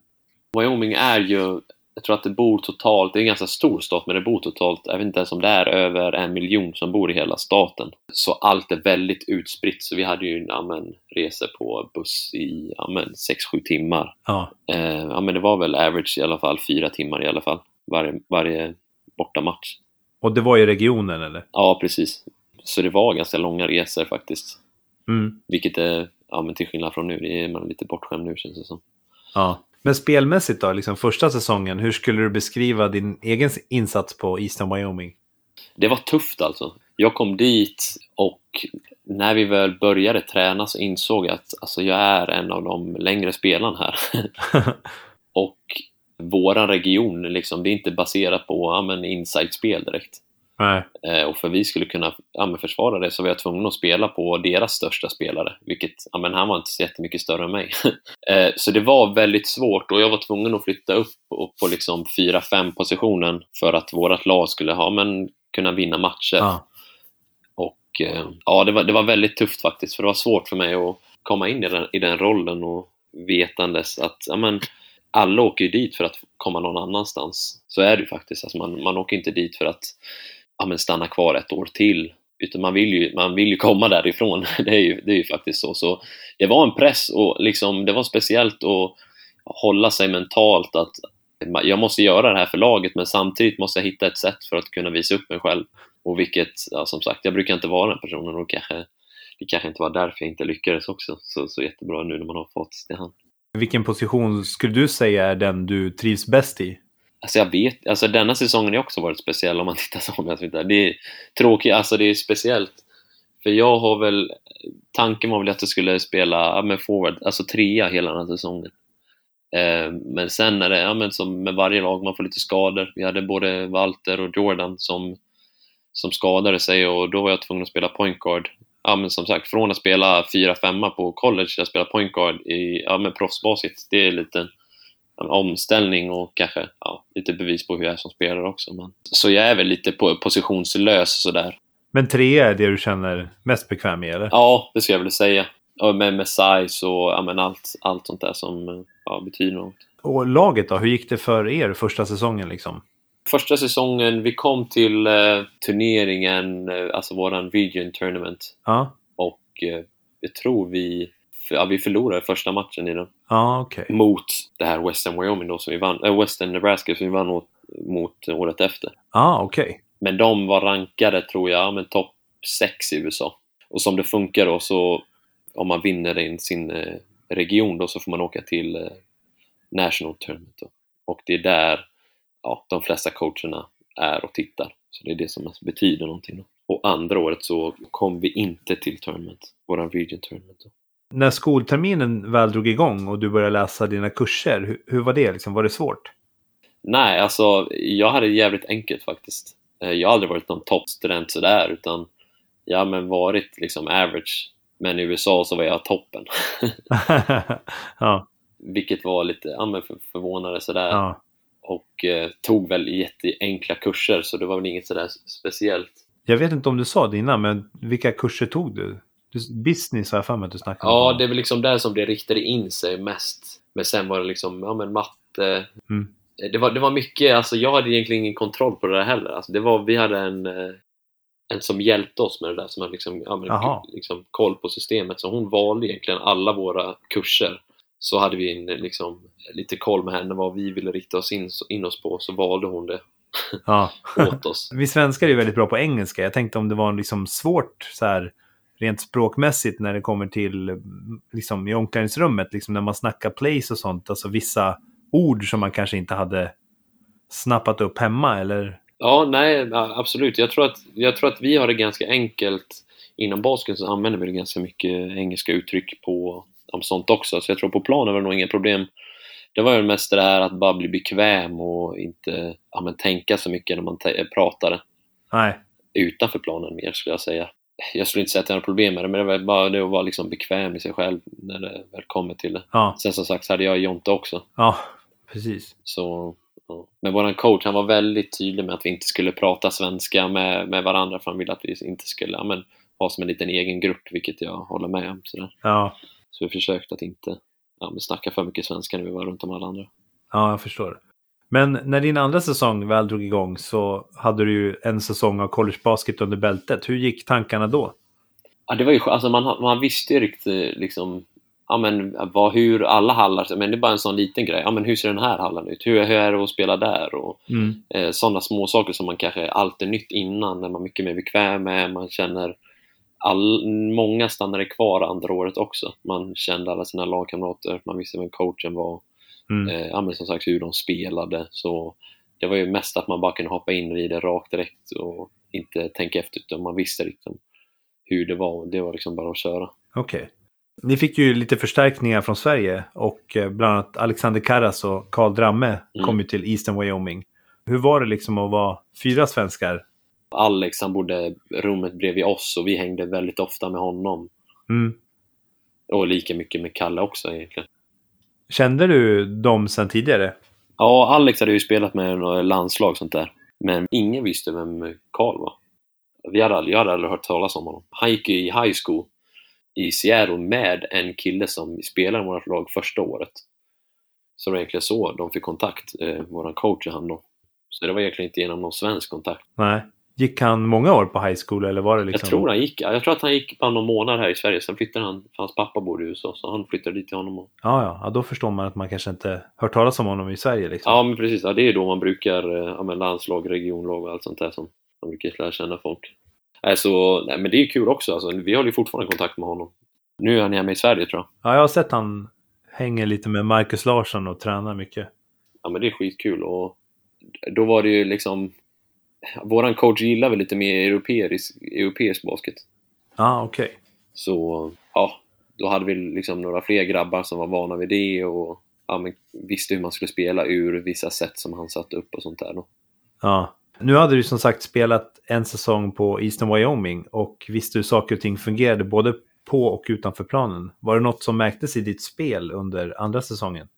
[SPEAKER 3] Wyoming är ju, jag tror att det bor totalt, det är en ganska stor stat, men det bor totalt, jag vet inte ens om det är över en miljon som bor i hela staten. Så allt är väldigt utspritt, så vi hade ju ja, men, resor på buss i ja, men, 6-7 timmar.
[SPEAKER 2] Ja,
[SPEAKER 3] Eh, ja, men det var väl average i alla fall, fyra timmar i alla fall, varje, varje bortamatch.
[SPEAKER 2] och det var i regionen eller?
[SPEAKER 3] Ja, precis. Så det var ganska långa resor faktiskt.
[SPEAKER 2] Mm.
[SPEAKER 3] Vilket är, ja men till skillnad från nu, det är man lite bortskämd nu känns det som.
[SPEAKER 2] Ja. Men spelmässigt då, liksom första säsongen, hur skulle du beskriva din egen insats på Eastern Wyoming?
[SPEAKER 3] Det var tufft alltså. Jag kom dit och när vi väl började träna så insåg jag att alltså, jag är en av de längre spelarna här. och våran region, liksom, det är inte baserat på ja, men inside-spel direkt.
[SPEAKER 2] Nej.
[SPEAKER 3] Eh, och för vi skulle kunna ja, försvara det så var jag tvungen att spela på deras största spelare, vilket, ja men han var inte så jättemycket större än mig. eh, så det var väldigt svårt och jag var tvungen att flytta upp på, på liksom 4-5 positionen för att vårt lag skulle ha, men kunna vinna matcher.
[SPEAKER 2] Ja.
[SPEAKER 3] Och eh, ja, det var, det var väldigt tufft faktiskt, för det var svårt för mig att komma in i den, i den rollen och vetandes att ja, men, alla åker ju dit för att komma någon annanstans. Så är det ju faktiskt. Alltså man, man åker inte dit för att ja, men stanna kvar ett år till. Utan man vill ju, man vill ju komma därifrån. Det är, ju, det är ju faktiskt så. så. Det var en press och liksom, det var speciellt att hålla sig mentalt att jag måste göra det här för laget men samtidigt måste jag hitta ett sätt för att kunna visa upp mig själv. Och vilket, ja, som sagt, jag brukar inte vara den personen och kanske, det kanske inte var därför jag inte lyckades också så, så jättebra nu när man har fått det hand.
[SPEAKER 2] Vilken position skulle du säga är den du trivs bäst i?
[SPEAKER 3] Alltså jag vet, alltså denna säsongen har också varit speciell om man tittar så. Det är tråkigt, alltså det är speciellt. För jag har väl, tanken var väl att jag skulle spela ja, med forward, alltså trea hela den här säsongen. Eh, men sen är det, ja men som med varje lag, man får lite skador. Vi hade både Walter och Jordan som, som skadade sig och då var jag tvungen att spela point guard. Ja men som sagt, från att spela 4-5 på college till att spela point guard i ja, men proffsbasket, det är lite en omställning och kanske ja, lite bevis på hur jag är som spelare också. Men, så jag är väl lite positionslös sådär.
[SPEAKER 2] Men tre är det du känner mest bekväm med eller?
[SPEAKER 3] Ja, det skulle jag vilja säga. Och med, med size och ja, men allt, allt sånt där som ja, betyder något.
[SPEAKER 2] Och laget då, hur gick det för er första säsongen liksom?
[SPEAKER 3] Första säsongen, vi kom till eh, turneringen, eh, alltså våran region tournament.
[SPEAKER 2] Ja.
[SPEAKER 3] Och eh, jag tror vi, ja, vi förlorade första matchen i den.
[SPEAKER 2] Okej. Okay.
[SPEAKER 3] Mot det här Western Wyoming då som vi vann, äh, Western Nebraska som vi vann mot, mot året efter.
[SPEAKER 2] Okej. Okay.
[SPEAKER 3] Men de var rankade, tror jag, men topp 6 i USA. Och som det funkar då så om man vinner in sin eh, region då så får man åka till eh, National Tournament då. Och det är där ja, de flesta coacherna är och tittar. Så det är det som betyder någonting. Då. Och andra året så kom vi inte till tournament, våran region tournament. Då.
[SPEAKER 2] När skolterminen väl drog igång och du började läsa dina kurser, hur, hur var det? Liksom, var det svårt?
[SPEAKER 3] Nej, alltså jag hade det jävligt enkelt faktiskt. Eh, jag har aldrig varit någon toppstudent sådär, utan jag har men varit liksom average men i USA så var jag toppen.
[SPEAKER 2] ja.
[SPEAKER 3] Vilket var lite ja, men för, förvånande sådär.
[SPEAKER 2] Ja.
[SPEAKER 3] Och eh, tog väl jätteenkla kurser så det var väl inget sådär speciellt.
[SPEAKER 2] Jag vet inte om du sa det innan, men vilka kurser tog du? Business har jag för mig att du snackade
[SPEAKER 3] om. Ja, det är väl liksom där som det riktade in sig mest. Men sen var det liksom, ja men matte.
[SPEAKER 2] Mm.
[SPEAKER 3] Det, var, det var mycket, alltså jag hade egentligen ingen kontroll på det där heller. Alltså det var, vi hade en, eh, en som hjälpte oss med det där, som hade liksom, ja, men, liksom, koll på systemet. Så hon valde egentligen alla våra kurser. Så hade vi en, liksom, lite koll med henne vad vi ville rikta oss in, in oss på, så valde hon det
[SPEAKER 2] ja.
[SPEAKER 3] åt oss.
[SPEAKER 2] vi svenskar är ju väldigt bra på engelska. Jag tänkte om det var liksom svårt så här, rent språkmässigt när det kommer till liksom, i omklädningsrummet, liksom, när man snackar place och sånt. Alltså vissa ord som man kanske inte hade snappat upp hemma eller
[SPEAKER 3] Ja, nej, absolut. Jag tror, att, jag tror att vi har det ganska enkelt. Inom basket så använder vi ganska mycket engelska uttryck på om sånt också, så jag tror på planen var det nog inga problem. Det var ju mest det här att bara bli bekväm och inte ja, men, tänka så mycket när man pratade.
[SPEAKER 2] Nej.
[SPEAKER 3] Utanför planen mer skulle jag säga. Jag skulle inte säga att jag hade problem med det, men det var bara det att vara liksom bekväm i sig själv när det väl kommer till det.
[SPEAKER 2] Ja.
[SPEAKER 3] Sen som sagt så hade jag Jonte också.
[SPEAKER 2] Ja, precis.
[SPEAKER 3] Så men vår coach han var väldigt tydlig med att vi inte skulle prata svenska med, med varandra för han ville att vi inte skulle ja, men, ha som en liten egen grupp, vilket jag håller med om. Sådär.
[SPEAKER 2] Ja.
[SPEAKER 3] Så vi försökte att inte ja, men snacka för mycket svenska när vi var runt om alla andra.
[SPEAKER 2] Ja, jag förstår. Men när din andra säsong väl drog igång så hade du ju en säsong av college basket under bältet. Hur gick tankarna då?
[SPEAKER 3] Ja, det var ju, alltså man, man visste ju riktigt liksom ja, men, vad, hur alla hallar, men det är bara en sån liten grej. Ja, men hur ser den här hallen ut? Hur, hur är det att spela där? Och,
[SPEAKER 2] mm.
[SPEAKER 3] eh, sådana små saker som man kanske alltid nytt innan, när man är mycket mer bekväm med. Man känner all, många stannade kvar andra året också. Man kände alla sina lagkamrater, man visste vem coachen var.
[SPEAKER 2] Mm.
[SPEAKER 3] Eh, ja, men som sagt hur de spelade. Så det var ju mest att man bara kunde hoppa in i det rakt direkt och inte tänka efter, utan man visste liksom hur det var. Det var liksom bara att köra.
[SPEAKER 2] Okej. Okay. Ni fick ju lite förstärkningar från Sverige och eh, bland annat Alexander Karras och Karl Dramme mm. kom ju till Eastern Wyoming. Hur var det liksom att vara fyra svenskar?
[SPEAKER 3] Alex han bodde rummet bredvid oss och vi hängde väldigt ofta med honom.
[SPEAKER 2] Mm.
[SPEAKER 3] Och lika mycket med Kalle också egentligen.
[SPEAKER 2] Kände du dem sedan tidigare?
[SPEAKER 3] Ja, Alex hade ju spelat med några landslag och sånt där. Men ingen visste vem Karl var. Vi hade aldrig, jag hade aldrig hört talas om honom. Han gick ju i high school i Seattle med en kille som spelade i vårt lag första året. Så det var egentligen så de fick kontakt, eh, våran coach och han då. Så det var egentligen inte genom någon svensk kontakt.
[SPEAKER 2] Nej. Gick han många år på high school eller var det liksom?
[SPEAKER 3] Jag tror han gick, jag tror att han gick bara någon månad här i Sverige, sen flyttade han, för hans pappa bor i USA, så han flyttade dit till honom. Och...
[SPEAKER 2] Ja, ja, då förstår man att man kanske inte hört talas om honom i Sverige liksom.
[SPEAKER 3] Ja, men precis. Ja, det är då man brukar, eh, ja men landslag, regionlag och allt sånt där som man brukar lära känna folk. Nej, så, nej, men det är kul också, alltså, vi håller ju fortfarande kontakt med honom. Nu är han hemma i Sverige tror jag.
[SPEAKER 2] Ja, jag har sett han hänger lite med Marcus Larsson och tränar mycket.
[SPEAKER 3] Ja, men det är skitkul och då var det ju liksom Våran coach gillar väl lite mer europeisk, europeisk basket.
[SPEAKER 2] Ja, ah, okej. Okay.
[SPEAKER 3] Så, ja, då hade vi liksom några fler grabbar som var vana vid det och ja, visste hur man skulle spela ur vissa sätt som han satte upp och sånt där då.
[SPEAKER 2] Ja. Nu hade du som sagt spelat en säsong på Eastern Wyoming och visste hur saker och ting fungerade både på och utanför planen. Var det något som märktes i ditt spel under andra säsongen?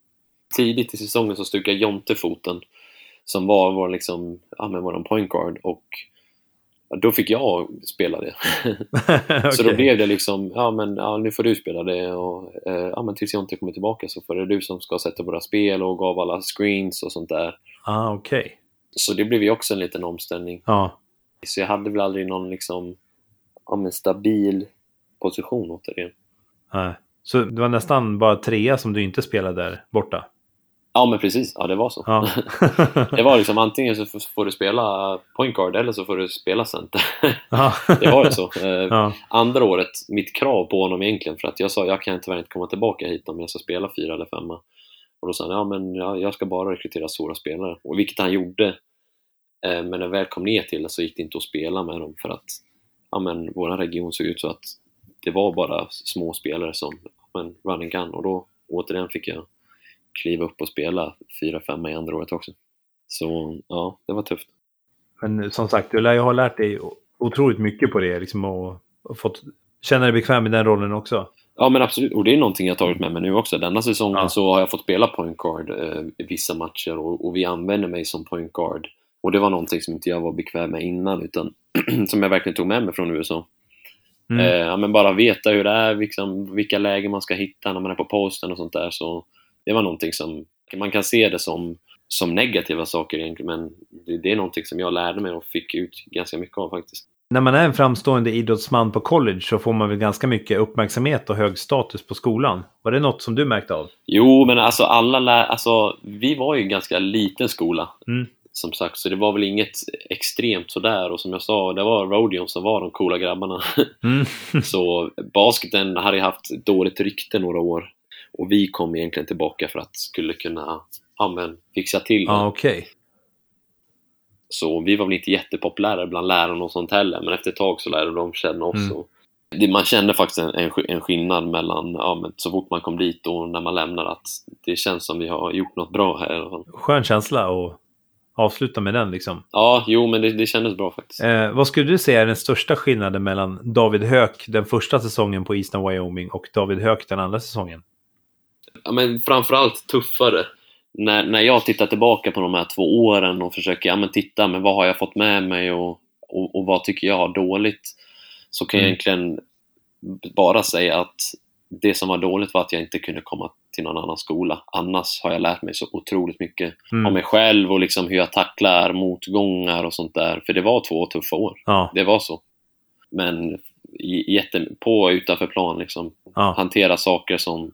[SPEAKER 3] Tidigt i säsongen så stukade Jonte foten som var vår, liksom, ja, men vår point guard och då fick jag spela det. okay. Så då blev det liksom, ja men ja, nu får du spela det och eh, ja men tills Jonte kommer tillbaka så får det du som ska sätta våra spel och gav alla screens och sånt där.
[SPEAKER 2] Ah. Okay.
[SPEAKER 3] Så det blev ju också en liten omställning.
[SPEAKER 2] Ja.
[SPEAKER 3] Så jag hade väl aldrig någon liksom, ja men stabil position återigen.
[SPEAKER 2] Nej. Så det var nästan bara trea som du inte spelade där borta?
[SPEAKER 3] Ja men precis, ja det var så. Ja. det var liksom antingen så får du spela point guard eller så får du spela center. Ja. det var ju så. Eh, ja. Andra året, mitt krav på honom egentligen, för att jag sa jag kan tyvärr inte komma tillbaka hit om jag ska spela fyra eller femma. Och då sa han, ja men jag ska bara rekrytera stora spelare. Och vilket han gjorde. Eh, men när jag väl kom ner till det så gick det inte att spela med dem för att ja, men, vår region såg ut så att det var bara små spelare som men, running gun och då återigen fick jag kliva upp och spela 4-5 i andra året också. Så ja, det var tufft.
[SPEAKER 2] Men som sagt, du lär ju ha lärt dig otroligt mycket på det liksom, och, och fått känna dig bekväm i den rollen också.
[SPEAKER 3] Ja men absolut, och det är någonting jag tagit med mig nu också. Denna säsongen ja. så har jag fått spela point guard eh, vissa matcher och, och, vi använder mig som point guard. Och det var någonting som inte jag var bekväm med innan utan som jag verkligen tog med mig från USA. Mm. Eh, ja, men bara veta hur det är, liksom, vilka lägen man ska hitta när man är på posten och sånt där. Så det var någonting som, man kan se det som, som negativa saker egentligen, men det, det är någonting som jag lärde mig och fick ut ganska mycket av faktiskt.
[SPEAKER 2] När man är en framstående idrottsman på college så får man väl ganska mycket uppmärksamhet och hög status på skolan. Var det något som du märkte av?
[SPEAKER 3] Jo, men alltså alla lär, alltså vi var ju en ganska liten skola.
[SPEAKER 2] Mm.
[SPEAKER 3] Som sagt, så det var väl inget extremt sådär och som jag sa, det var Rodion som var de coola grabbarna.
[SPEAKER 2] Mm.
[SPEAKER 3] så basketen hade haft dåligt rykte några år och vi kom egentligen tillbaka för att skulle kunna ja, men, fixa till
[SPEAKER 2] det. Ah, okay.
[SPEAKER 3] Så vi var väl inte jättepopulära bland lärarna och sånt heller, men efter ett tag så lärde de känna oss. Mm. Det, man kände faktiskt en, en, skillnad mellan ja, men så fort man kom dit och när man lämnar att det känns som vi har gjort något bra här.
[SPEAKER 2] Skön känsla att avsluta med den liksom.
[SPEAKER 3] Ja, jo, men det, det kändes bra faktiskt.
[SPEAKER 2] Eh, vad skulle du säga är den största skillnaden mellan David Höök den första säsongen på Eastern Wyoming och David Höök den andra säsongen?
[SPEAKER 3] Ja, men framförallt tuffare. När, när jag tittar tillbaka på de här två åren och försöker ja, men titta, men vad har jag fått med mig och, och, och vad tycker jag har dåligt? Så kan mm. jag egentligen bara säga att det som var dåligt var att jag inte kunde komma till någon annan skola. Annars har jag lärt mig så otroligt mycket mm. om mig själv och liksom hur jag tacklar motgångar och sånt där. För det var två tuffa år.
[SPEAKER 2] Ja.
[SPEAKER 3] Det var så. Men jätte, på och utanför plan liksom. Ja. Hantera saker som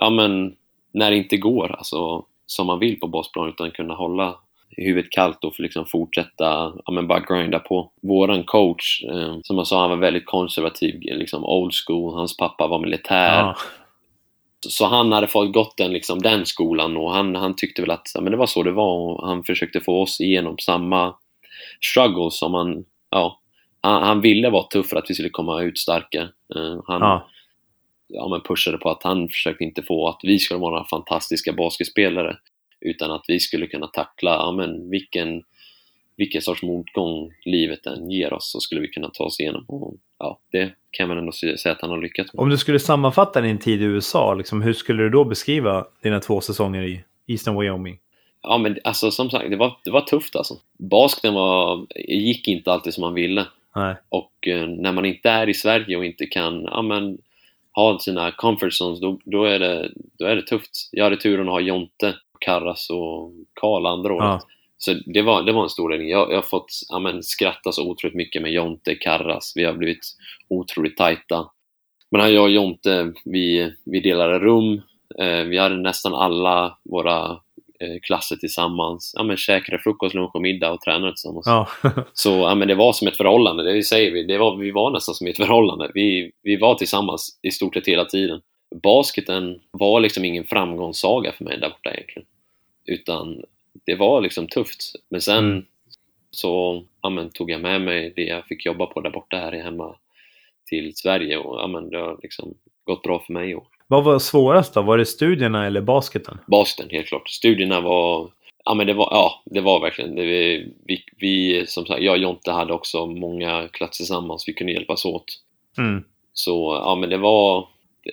[SPEAKER 3] ja, men när det inte går alltså, som man vill på basplan utan kunna hålla huvudet kallt och liksom fortsätta ja, men bara grinda på. Våran coach, eh, som jag sa, han var väldigt konservativ, liksom old school. Hans pappa var militär.
[SPEAKER 2] Ja.
[SPEAKER 3] Så han hade fått gått den, liksom, den skolan och han, han tyckte väl att ja, men det var så det var och han försökte få oss igenom samma struggles som han, ja, han, han ville vara tuff för att vi skulle komma ut starka. Eh, han,
[SPEAKER 2] ja
[SPEAKER 3] ja, men pushade på att han försökte inte få att vi skulle vara fantastiska basketspelare utan att vi skulle kunna tackla ja, men vilken, vilken sorts motgång livet än ger oss så skulle vi kunna ta oss igenom. Och, ja, det kan man ändå säga att han har lyckats med.
[SPEAKER 2] Om du skulle sammanfatta din tid i USA, liksom, hur skulle du då beskriva dina två säsonger i Eastern Wyoming?
[SPEAKER 3] Ja, men alltså som sagt, det var, det var tufft alltså. Basketen var, gick inte alltid som man ville.
[SPEAKER 2] Nej.
[SPEAKER 3] Och eh, när man inte är i Sverige och inte kan ja, men, ha sina comfort zones, då, då, är det, då är det tufft. Jag hade turen att ha Jonte, Karras och Karl andra året.
[SPEAKER 2] Ja.
[SPEAKER 3] Så det var, det var en stor ledning. Jag, jag har fått ja, men, skratta så otroligt mycket med Jonte, Karras. Vi har blivit otroligt tajta. Men jag och Jonte, vi, vi delade rum. Eh, vi hade nästan alla våra klasser tillsammans. Ja, men käkade frukost, lunch och middag och tränade tillsammans.
[SPEAKER 2] Ja.
[SPEAKER 3] Så ja, men det var som ett förhållande, det säger vi. Det var, vi var nästan som ett förhållande. Vi, vi var tillsammans i stort sett hela tiden. Basketen var liksom ingen framgångssaga för mig där borta egentligen. Utan det var liksom tufft. Men sen
[SPEAKER 2] Mm.
[SPEAKER 3] så ja, men, tog jag med mig det jag fick jobba på där borta här hemma till Sverige och ja, men, det har liksom gått bra för mig. Och
[SPEAKER 2] Vad var svårast då? Var det studierna eller basketen?
[SPEAKER 3] basketen helt klart. Studierna var, ja men det var, ja det var verkligen, det, vi, vi, vi, som sagt, jag och Jonte hade också många klasser tillsammans, vi kunde hjälpas åt.
[SPEAKER 2] Mm.
[SPEAKER 3] Så ja men det var,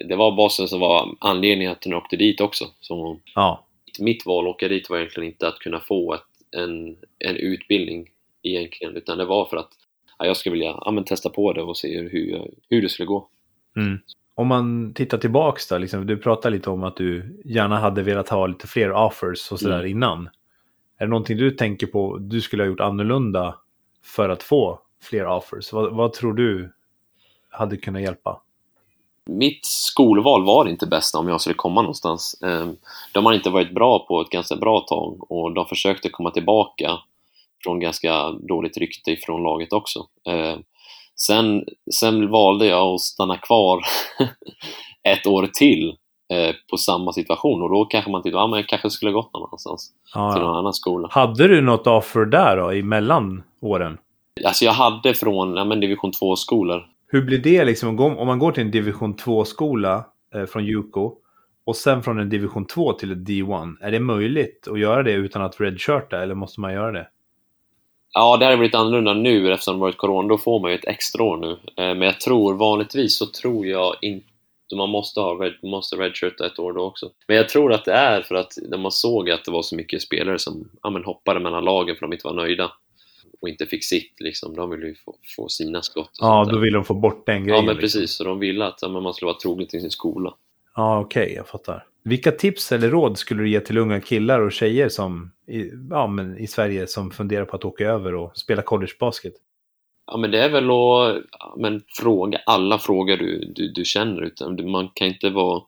[SPEAKER 3] det, var basen som var anledningen att jag åkte dit också. Så
[SPEAKER 2] Ja.
[SPEAKER 3] mitt val att åka dit var egentligen inte att kunna få ett, en, en utbildning egentligen, utan det var för att ja, jag skulle vilja ja, men testa på det och se hur, jag, hur det skulle gå.
[SPEAKER 2] Mm. Om man tittar tillbaks då, liksom, du pratade lite om att du gärna hade velat ha lite fler offers och sådär
[SPEAKER 3] Mm.
[SPEAKER 2] innan. Är det någonting du tänker på du skulle ha gjort annorlunda för att få fler offers? Vad, vad tror du hade kunnat hjälpa?
[SPEAKER 3] Mitt skolval var inte bästa om jag skulle komma någonstans. Eh, De har inte varit bra på ett ganska bra tag och de försökte komma tillbaka från ganska dåligt rykte ifrån laget också. Sen, sen valde jag att stanna kvar ett år till eh, på samma situation och då kanske man tänkte att ah, men jag kanske skulle gått någon annanstans
[SPEAKER 2] Ja,
[SPEAKER 3] till
[SPEAKER 2] ja.
[SPEAKER 3] någon annan skola.
[SPEAKER 2] Hade du något offer där då, emellan åren?
[SPEAKER 3] Alltså jag hade från ja, men division 2-skolor
[SPEAKER 2] Hur blir det liksom om man går till en division 2-skola eh, från Juco och sen från en division 2 till ett D1? Är det möjligt att göra det utan att redshirta eller måste man göra det?
[SPEAKER 3] Ja, det hade blivit annorlunda nu eftersom det varit corona. Då får man ju ett extra år nu. Eh, Men jag tror, vanligtvis så tror jag inte man måste ha red, måste redshirta ett år då också. Men jag tror att det är för att när man såg att det var så mycket spelare som ja, men hoppade mellan lagen för att de inte var nöjda och inte fick sitt liksom. De ville ju få, få sina skott.
[SPEAKER 2] Ja, då vill de få bort den grejen.
[SPEAKER 3] Ja, men
[SPEAKER 2] liksom.
[SPEAKER 3] precis. Så de ville att ja, man skulle vara trogen till sin skola.
[SPEAKER 2] Ja, okej, jag fattar. Vilka tips eller råd skulle du ge till unga killar och tjejer som, i, ja, men i Sverige som funderar på att åka över och spela collegebasket?
[SPEAKER 3] Ja, men det är väl att ja, men fråga alla frågor du, du, du känner. Utan man kan inte vara,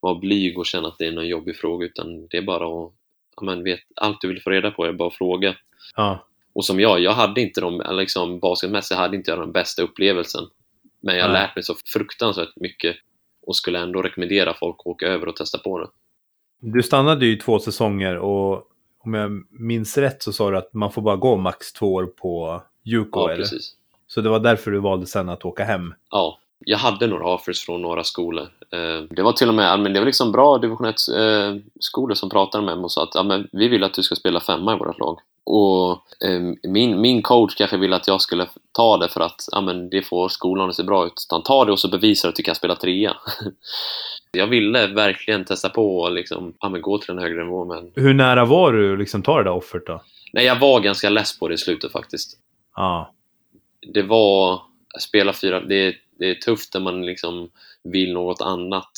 [SPEAKER 3] vara blyg och känna att det är någon jobbig fråga, utan det är bara att ja, men vet, allt du vill få reda på är bara att fråga.
[SPEAKER 2] Ja,
[SPEAKER 3] Och som jag, jag hade inte de, liksom basketmässigt hade inte jag den bästa upplevelsen. Men jag har lärt mig så fruktansvärt mycket och skulle ändå rekommendera folk att åka över och testa på det.
[SPEAKER 2] du stannade ju två säsonger och om jag minns rätt så sa du att man får bara gå max två år på Juco,
[SPEAKER 3] Ja,
[SPEAKER 2] eller?
[SPEAKER 3] precis.
[SPEAKER 2] Så det var därför du valde sen att åka hem?
[SPEAKER 3] Ja, jag hade några offers från några skolor. Eh, Det var till och med men det var liksom bra division 1-skolor som pratade med mig och sa att ja, men vi vill att du ska spela femma i vårt lag. Och eh, min, min coach kanske ville att jag skulle ta det för att ja, men det får skolan att se bra ut. Utan ta det och så bevisar att du kan spela trea. jag ville verkligen testa på och liksom, ja, men gå till en högre nivå. Men
[SPEAKER 2] Hur nära var du att liksom ta det där offert då?
[SPEAKER 3] nej, jag var ganska less på det i slutet faktiskt.
[SPEAKER 2] Ja,
[SPEAKER 3] det var spela fyra, det är, det är tufft när man liksom vill något annat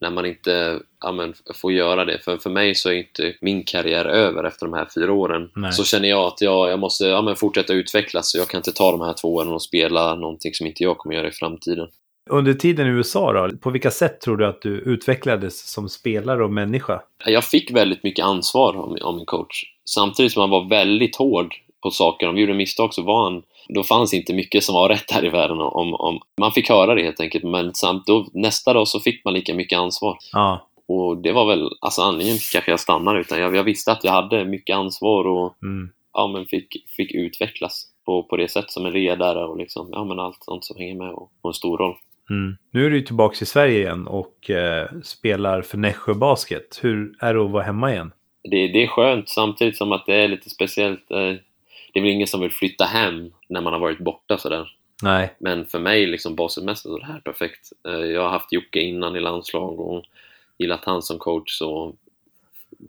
[SPEAKER 3] när man inte ja, men, får göra det. För, för mig så är inte min karriär över efter de här fyra åren.
[SPEAKER 2] Nej.
[SPEAKER 3] Så känner jag att jag, jag måste ja, men, fortsätta utvecklas så jag kan inte ta de här två åren och spela någonting som inte jag kommer göra i framtiden.
[SPEAKER 2] Under tiden i USA då, på vilka sätt tror du att du utvecklades som spelare och människa?
[SPEAKER 3] Jag fick väldigt mycket ansvar av min coach. Samtidigt som han var väldigt hård på saker. Om vi gjorde misstag så var han... Då fanns inte mycket som var rätt här i världen. Om, om, man fick höra det helt enkelt. Men samt då, nästa dag så fick man lika mycket ansvar.
[SPEAKER 2] Ja,
[SPEAKER 3] Och det var väl alltså anledningen till kanske jag stannade. Utan jag, jag visste att jag hade mycket ansvar och
[SPEAKER 2] mm.
[SPEAKER 3] ja, men fick, fick utvecklas på, på det sätt som en ledare och liksom, ja, men allt sånt som hänger med och, och en stor roll.
[SPEAKER 2] Mm. Nu är du tillbaka i Sverige igen och eh, spelar för Nässjö Basket. Hur är det att vara hemma igen?
[SPEAKER 3] det, det är skönt samtidigt som att det är lite speciellt. eh, Det är väl ingen som vill flytta hem när man har varit borta sådär.
[SPEAKER 2] Nej.
[SPEAKER 3] Men för mig, liksom basketmässigt, så är det här perfekt. Eh, Jag har haft Jocke innan i landslag och gillat han som coach så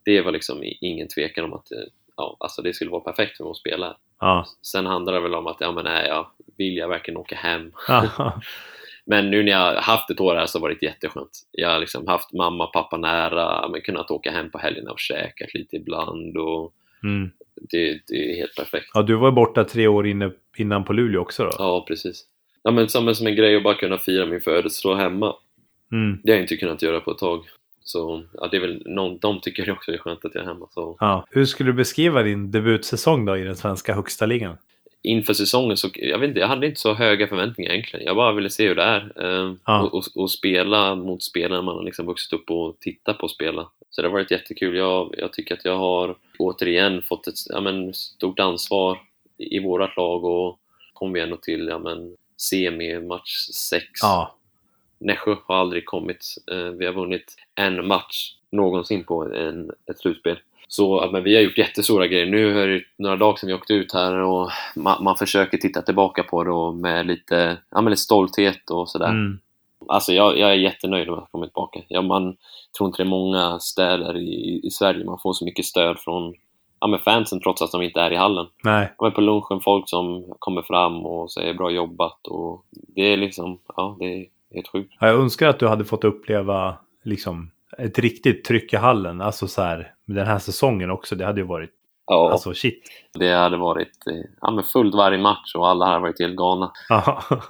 [SPEAKER 3] det var liksom ingen tvekan om att eh, ja, alltså det skulle vara perfekt för mig att spela.
[SPEAKER 2] Ja.
[SPEAKER 3] Sen handlar det väl om att, ja men nej, ja, vill jag verkligen åka hem?
[SPEAKER 2] Ja.
[SPEAKER 3] Men nu när jag har haft ett år här så har det varit jätteskönt. Jag har liksom haft mamma och pappa nära, men kunnat åka hem på helgerna och käkat lite ibland. Och
[SPEAKER 2] Mm.
[SPEAKER 3] Det, det är helt perfekt.
[SPEAKER 2] Ja, du var borta tre år inne, innan på Luleå också då?
[SPEAKER 3] Ja, precis. Ja, men som, som en grej att bara kunna fira min födelsedag hemma.
[SPEAKER 2] Mm.
[SPEAKER 3] Det har jag inte kunnat göra på ett tag. Så ja, det är väl någon, de tycker det också är skönt att jag är hemma. Så.
[SPEAKER 2] Ja. Hur skulle du beskriva din debutsäsong då i den svenska högsta ligan?
[SPEAKER 3] Inför säsongen så, jag vet inte, jag hade inte så höga förväntningar egentligen. Jag bara ville se hur det är. Eh,
[SPEAKER 2] Ja.
[SPEAKER 3] och, och, och spela mot spelare man har liksom vuxit upp och tittat på spela. Så det har varit jättekul. Jag, jag tycker att jag har återigen fått ett ja, men, stort ansvar i, i vårat lag och kom vi ändå till ja, men, semi, match 6.
[SPEAKER 2] Ja.
[SPEAKER 3] Nässjö har aldrig kommit. Eh, vi har vunnit en match någonsin på en, ett slutspel. Så men vi har gjort jättestora grejer. Nu är det några dagar sedan vi åkte ut här och man, man försöker titta tillbaka på det med lite, ja, med lite stolthet och sådär.
[SPEAKER 2] Mm.
[SPEAKER 3] Alltså jag, jag är jättenöjd med att ha kommit tillbaka. Ja, man tror inte det är många städer i, i Sverige man får så mycket stöd från ja, men fansen trots att de inte är i hallen.
[SPEAKER 2] Nej.
[SPEAKER 3] Men på lunchen folk som kommer fram och säger bra jobbat och det är liksom, ja det är helt sjukt.
[SPEAKER 2] Ja, Jag önskar att du hade fått uppleva liksom ett riktigt tryck i hallen. Alltså så här, med den här säsongen också. Det hade ju varit,
[SPEAKER 3] Ja,
[SPEAKER 2] alltså shit.
[SPEAKER 3] det hade varit eh, ja, men fullt varje match och alla hade varit helt galna.
[SPEAKER 2] Ja.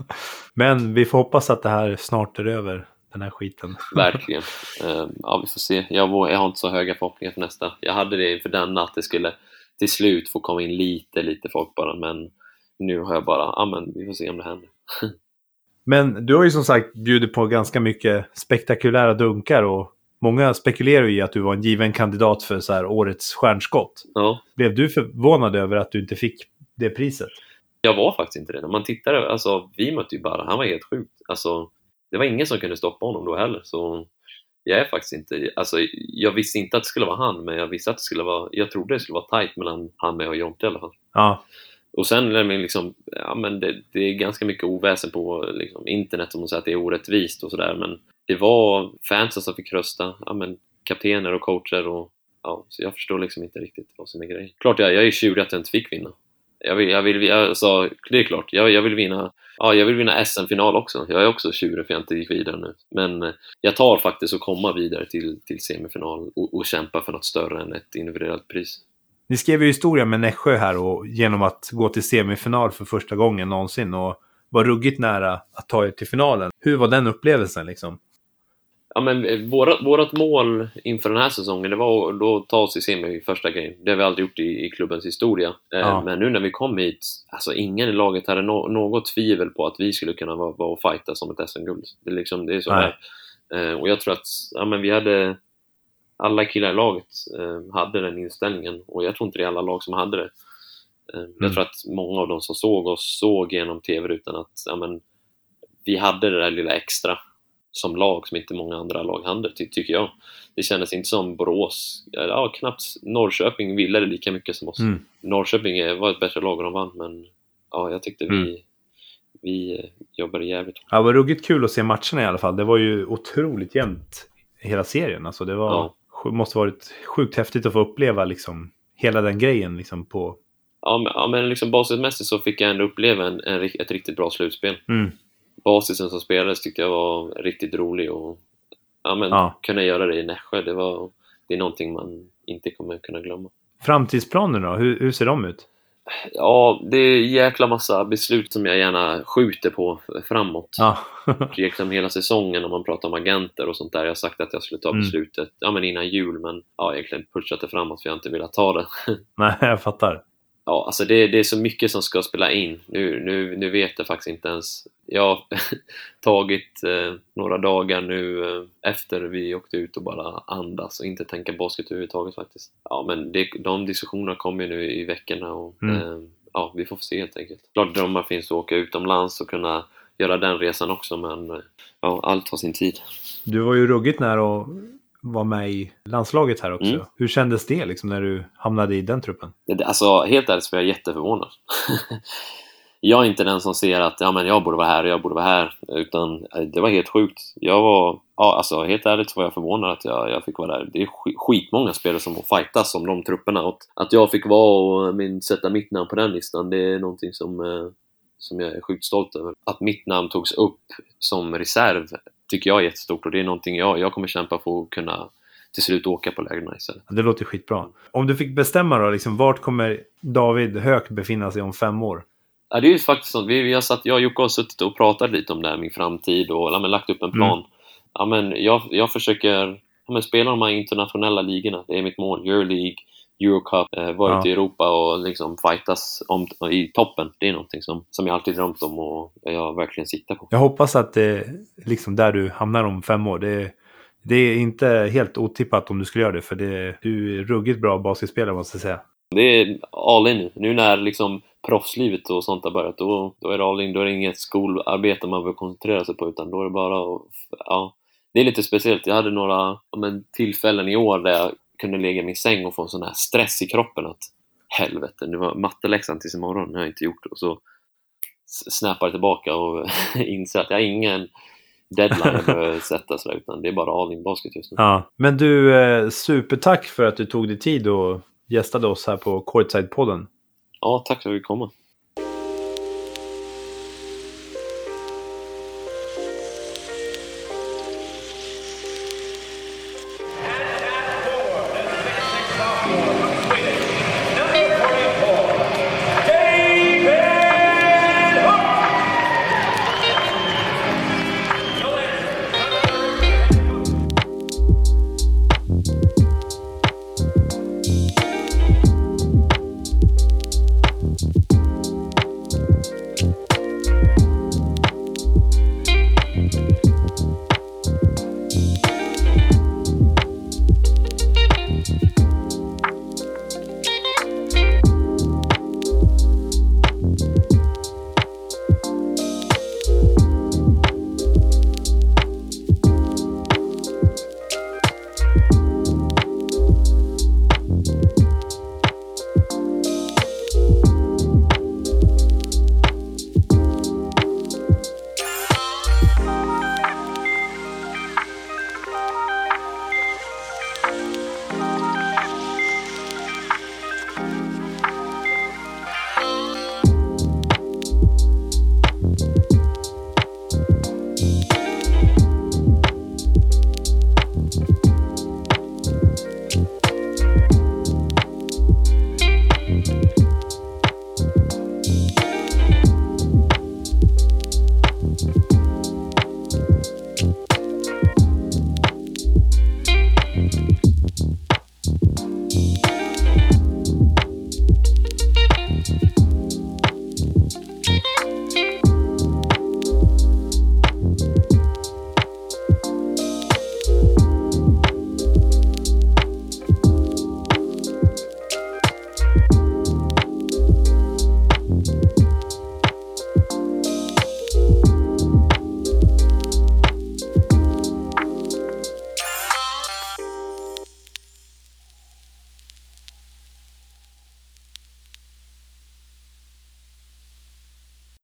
[SPEAKER 2] Men vi får hoppas att det här snart är över, den här skiten.
[SPEAKER 3] Verkligen. Eh, ja, vi får se. Jag har inte så höga förhoppningar för nästa. Jag hade det inför denna att det skulle till slut få komma in lite, lite folk bara, men nu har jag bara, ja men vi får se om det händer.
[SPEAKER 2] Men du har ju som sagt bjudit på ganska mycket spektakulära dunkar och många spekulerar ju i att du var en given kandidat för så här årets stjärnskott.
[SPEAKER 3] Ja,
[SPEAKER 2] Blev du förvånad över att du inte fick det priset?
[SPEAKER 3] jag var faktiskt inte det. När man tittar, alltså vi mötte ju bara, han var helt sjukt. Alltså, det var ingen som kunde stoppa honom då heller, så jag är faktiskt inte, alltså jag visste inte att det skulle vara han, men jag visste att det skulle vara, jag trodde det skulle vara tajt mellan han med och Jonte i alla fall.
[SPEAKER 2] Ja,
[SPEAKER 3] Och sen liksom, ja men det, det är ganska mycket oväsen på liksom, internet som säger att det är orättvist och sådär men det var fansen som fick rösta, ja men kaptener och coacher och ja, så jag förstår liksom inte riktigt vad som är grejen. Klart jag, jag är tjurig att jag inte fick vinna. Jag vill, jag vill, alltså, det är klart, jag, jag vill vinna, ja jag vill vinna SM-final också. Jag är också tjurig för jag inte gick vidare nu. Men eh, jag tar faktiskt att komma vidare till, till semifinal och, och kämpa för något större än ett individuellt pris.
[SPEAKER 2] ni skrev ju historia med Nässjö här och genom att gå till semifinal för första gången någonsin och var ruggigt nära att ta er till finalen. Hur var den upplevelsen liksom?
[SPEAKER 3] Ja, men eh, vårat, vårat mål inför den här säsongen det var att då ta oss i semi i första grejen. Det har vi aldrig gjort i, i klubbens historia. Eh,
[SPEAKER 2] Ja.
[SPEAKER 3] Men nu när vi kom hit, alltså ingen i laget hade no, något tvivel på att vi skulle kunna vara, vara och fighta som ett SM-guld. Det, liksom, det är så
[SPEAKER 2] Nej.
[SPEAKER 3] det är. Eh, Och jag tror att ja, men vi hade alla killar i laget hade den inställningen och jag tror inte det är alla lag som hade det.
[SPEAKER 2] Mm.
[SPEAKER 3] Jag tror att många av de som såg oss såg genom TV-rutan att ja, men, vi hade det där lilla extra som lag som inte många andra lag hade, ty tycker jag. Det kändes inte som Borås, ja, knappt Norrköping ville det lika mycket som oss.
[SPEAKER 2] Mm.
[SPEAKER 3] Norrköping var ett bättre lag och de vann, men ja, jag tyckte vi,
[SPEAKER 2] Mm.
[SPEAKER 3] vi eh, jobbade jävligt hårt.
[SPEAKER 2] Ja, det var ruggigt kul att se matcherna i alla fall. Det var ju otroligt jämnt hela serien. Alltså det var,
[SPEAKER 3] Ja.
[SPEAKER 2] måste varit sjukt häftigt att få uppleva liksom hela den grejen liksom på...
[SPEAKER 3] Ja, men, ja, men liksom basismässigt så fick jag ändå uppleva en, en, ett riktigt bra slutspel.
[SPEAKER 2] Mm.
[SPEAKER 3] Basisen som spelades tyckte jag var riktigt rolig och ja, men,
[SPEAKER 2] Ja.
[SPEAKER 3] kunna göra det i Nässjö, det, var, det är någonting man inte kommer kunna glömma.
[SPEAKER 2] Framtidsplanerna? Hur, hur ser de ut?
[SPEAKER 3] Ja, det är jäkla massa beslut som jag gärna skjuter på framåt.
[SPEAKER 2] Ja.
[SPEAKER 3] Liksom hela säsongen om man pratar om agenter och sånt där. Jag har sagt att jag skulle ta
[SPEAKER 2] Mm.
[SPEAKER 3] beslutet ja, men innan jul, men ja, egentligen pushat det framåt för jag har inte velat ta det.
[SPEAKER 2] Nej, jag fattar.
[SPEAKER 3] Ja, alltså det, det är så mycket som ska spela in. Nu, nu, nu vet jag faktiskt inte ens. Jag har tagit eh, några dagar nu eh, efter vi åkte ut och bara andas och inte tänka basket överhuvudtaget faktiskt. Ja, men det, de diskussionerna kommer ju nu i veckorna och
[SPEAKER 2] Mm.
[SPEAKER 3] eh, ja, vi får se helt enkelt. Klart drömmar finns att åka utomlands och kunna göra den resan också, men eh, ja, allt har sin tid.
[SPEAKER 2] Du var ju ruggigt nära att vara med i landslaget här också.
[SPEAKER 3] Mm.
[SPEAKER 2] Hur kändes det liksom när du hamnade i den truppen?
[SPEAKER 3] Alltså, helt ärligt så är jag jätteförvånad. jag är inte den som ser att ja, men jag borde vara här och jag borde vara här, utan eh, det var helt sjukt. Jag var, ja, alltså helt ärligt så var jag förvånad att jag, jag fick vara där. Det är sk- skitmånga spelare som får fightas om de trupperna och att jag fick vara och min, sätta mitt namn på den listan, det är någonting som, eh, som jag är sjukt stolt över. Att mitt namn togs upp som reserv tycker jag är jättestort och det är någonting jag, jag kommer kämpa för att kunna till slut åka på lägren istället.
[SPEAKER 2] Det låter skitbra. Om du fick bestämma då, liksom, vart kommer David Höök befinna sig om fem år?
[SPEAKER 3] Ja, det är ju faktiskt så. Vi, vi har satt, jag och Jocke har suttit och pratat lite om det här, min framtid och ja, men, lagt upp en plan. Mm. Ja, men jag, jag försöker ja, men, spela de här internationella ligorna. Det är mitt mål. Euroleague, Eurocup, eh, vara ute i Europa och liksom fightas om, i toppen. Det är någonting som, som jag alltid drömt om och jag verkligen siktar på.
[SPEAKER 2] Jag hoppas att det liksom där du hamnar om fem år. Det det är inte helt otippat om du skulle göra det, för det, du är ruggigt bra basketspelare måste jag säga.
[SPEAKER 3] Det är all in nu. Nu när liksom proffslivet och sånt har börjat, då, då är det all in. Då är det inget skolarbete man behöver koncentrera sig på, utan då är det bara att, ja, det är lite speciellt. Jag hade några men, tillfällen i år där jag kunde ligga i min säng och få en sån här stress i kroppen att helvete, det var matteläxan tills imorgon, det har jag inte gjort. Och så snappar jag tillbaka och inser att jag har ingen deadline behöver sättas utan det är bara all in basket just nu.
[SPEAKER 2] Ja, men du, eh, supertack för att du tog dig tid och gästade oss här på Courtside-podden.
[SPEAKER 3] Ja, tack för att du fick komma.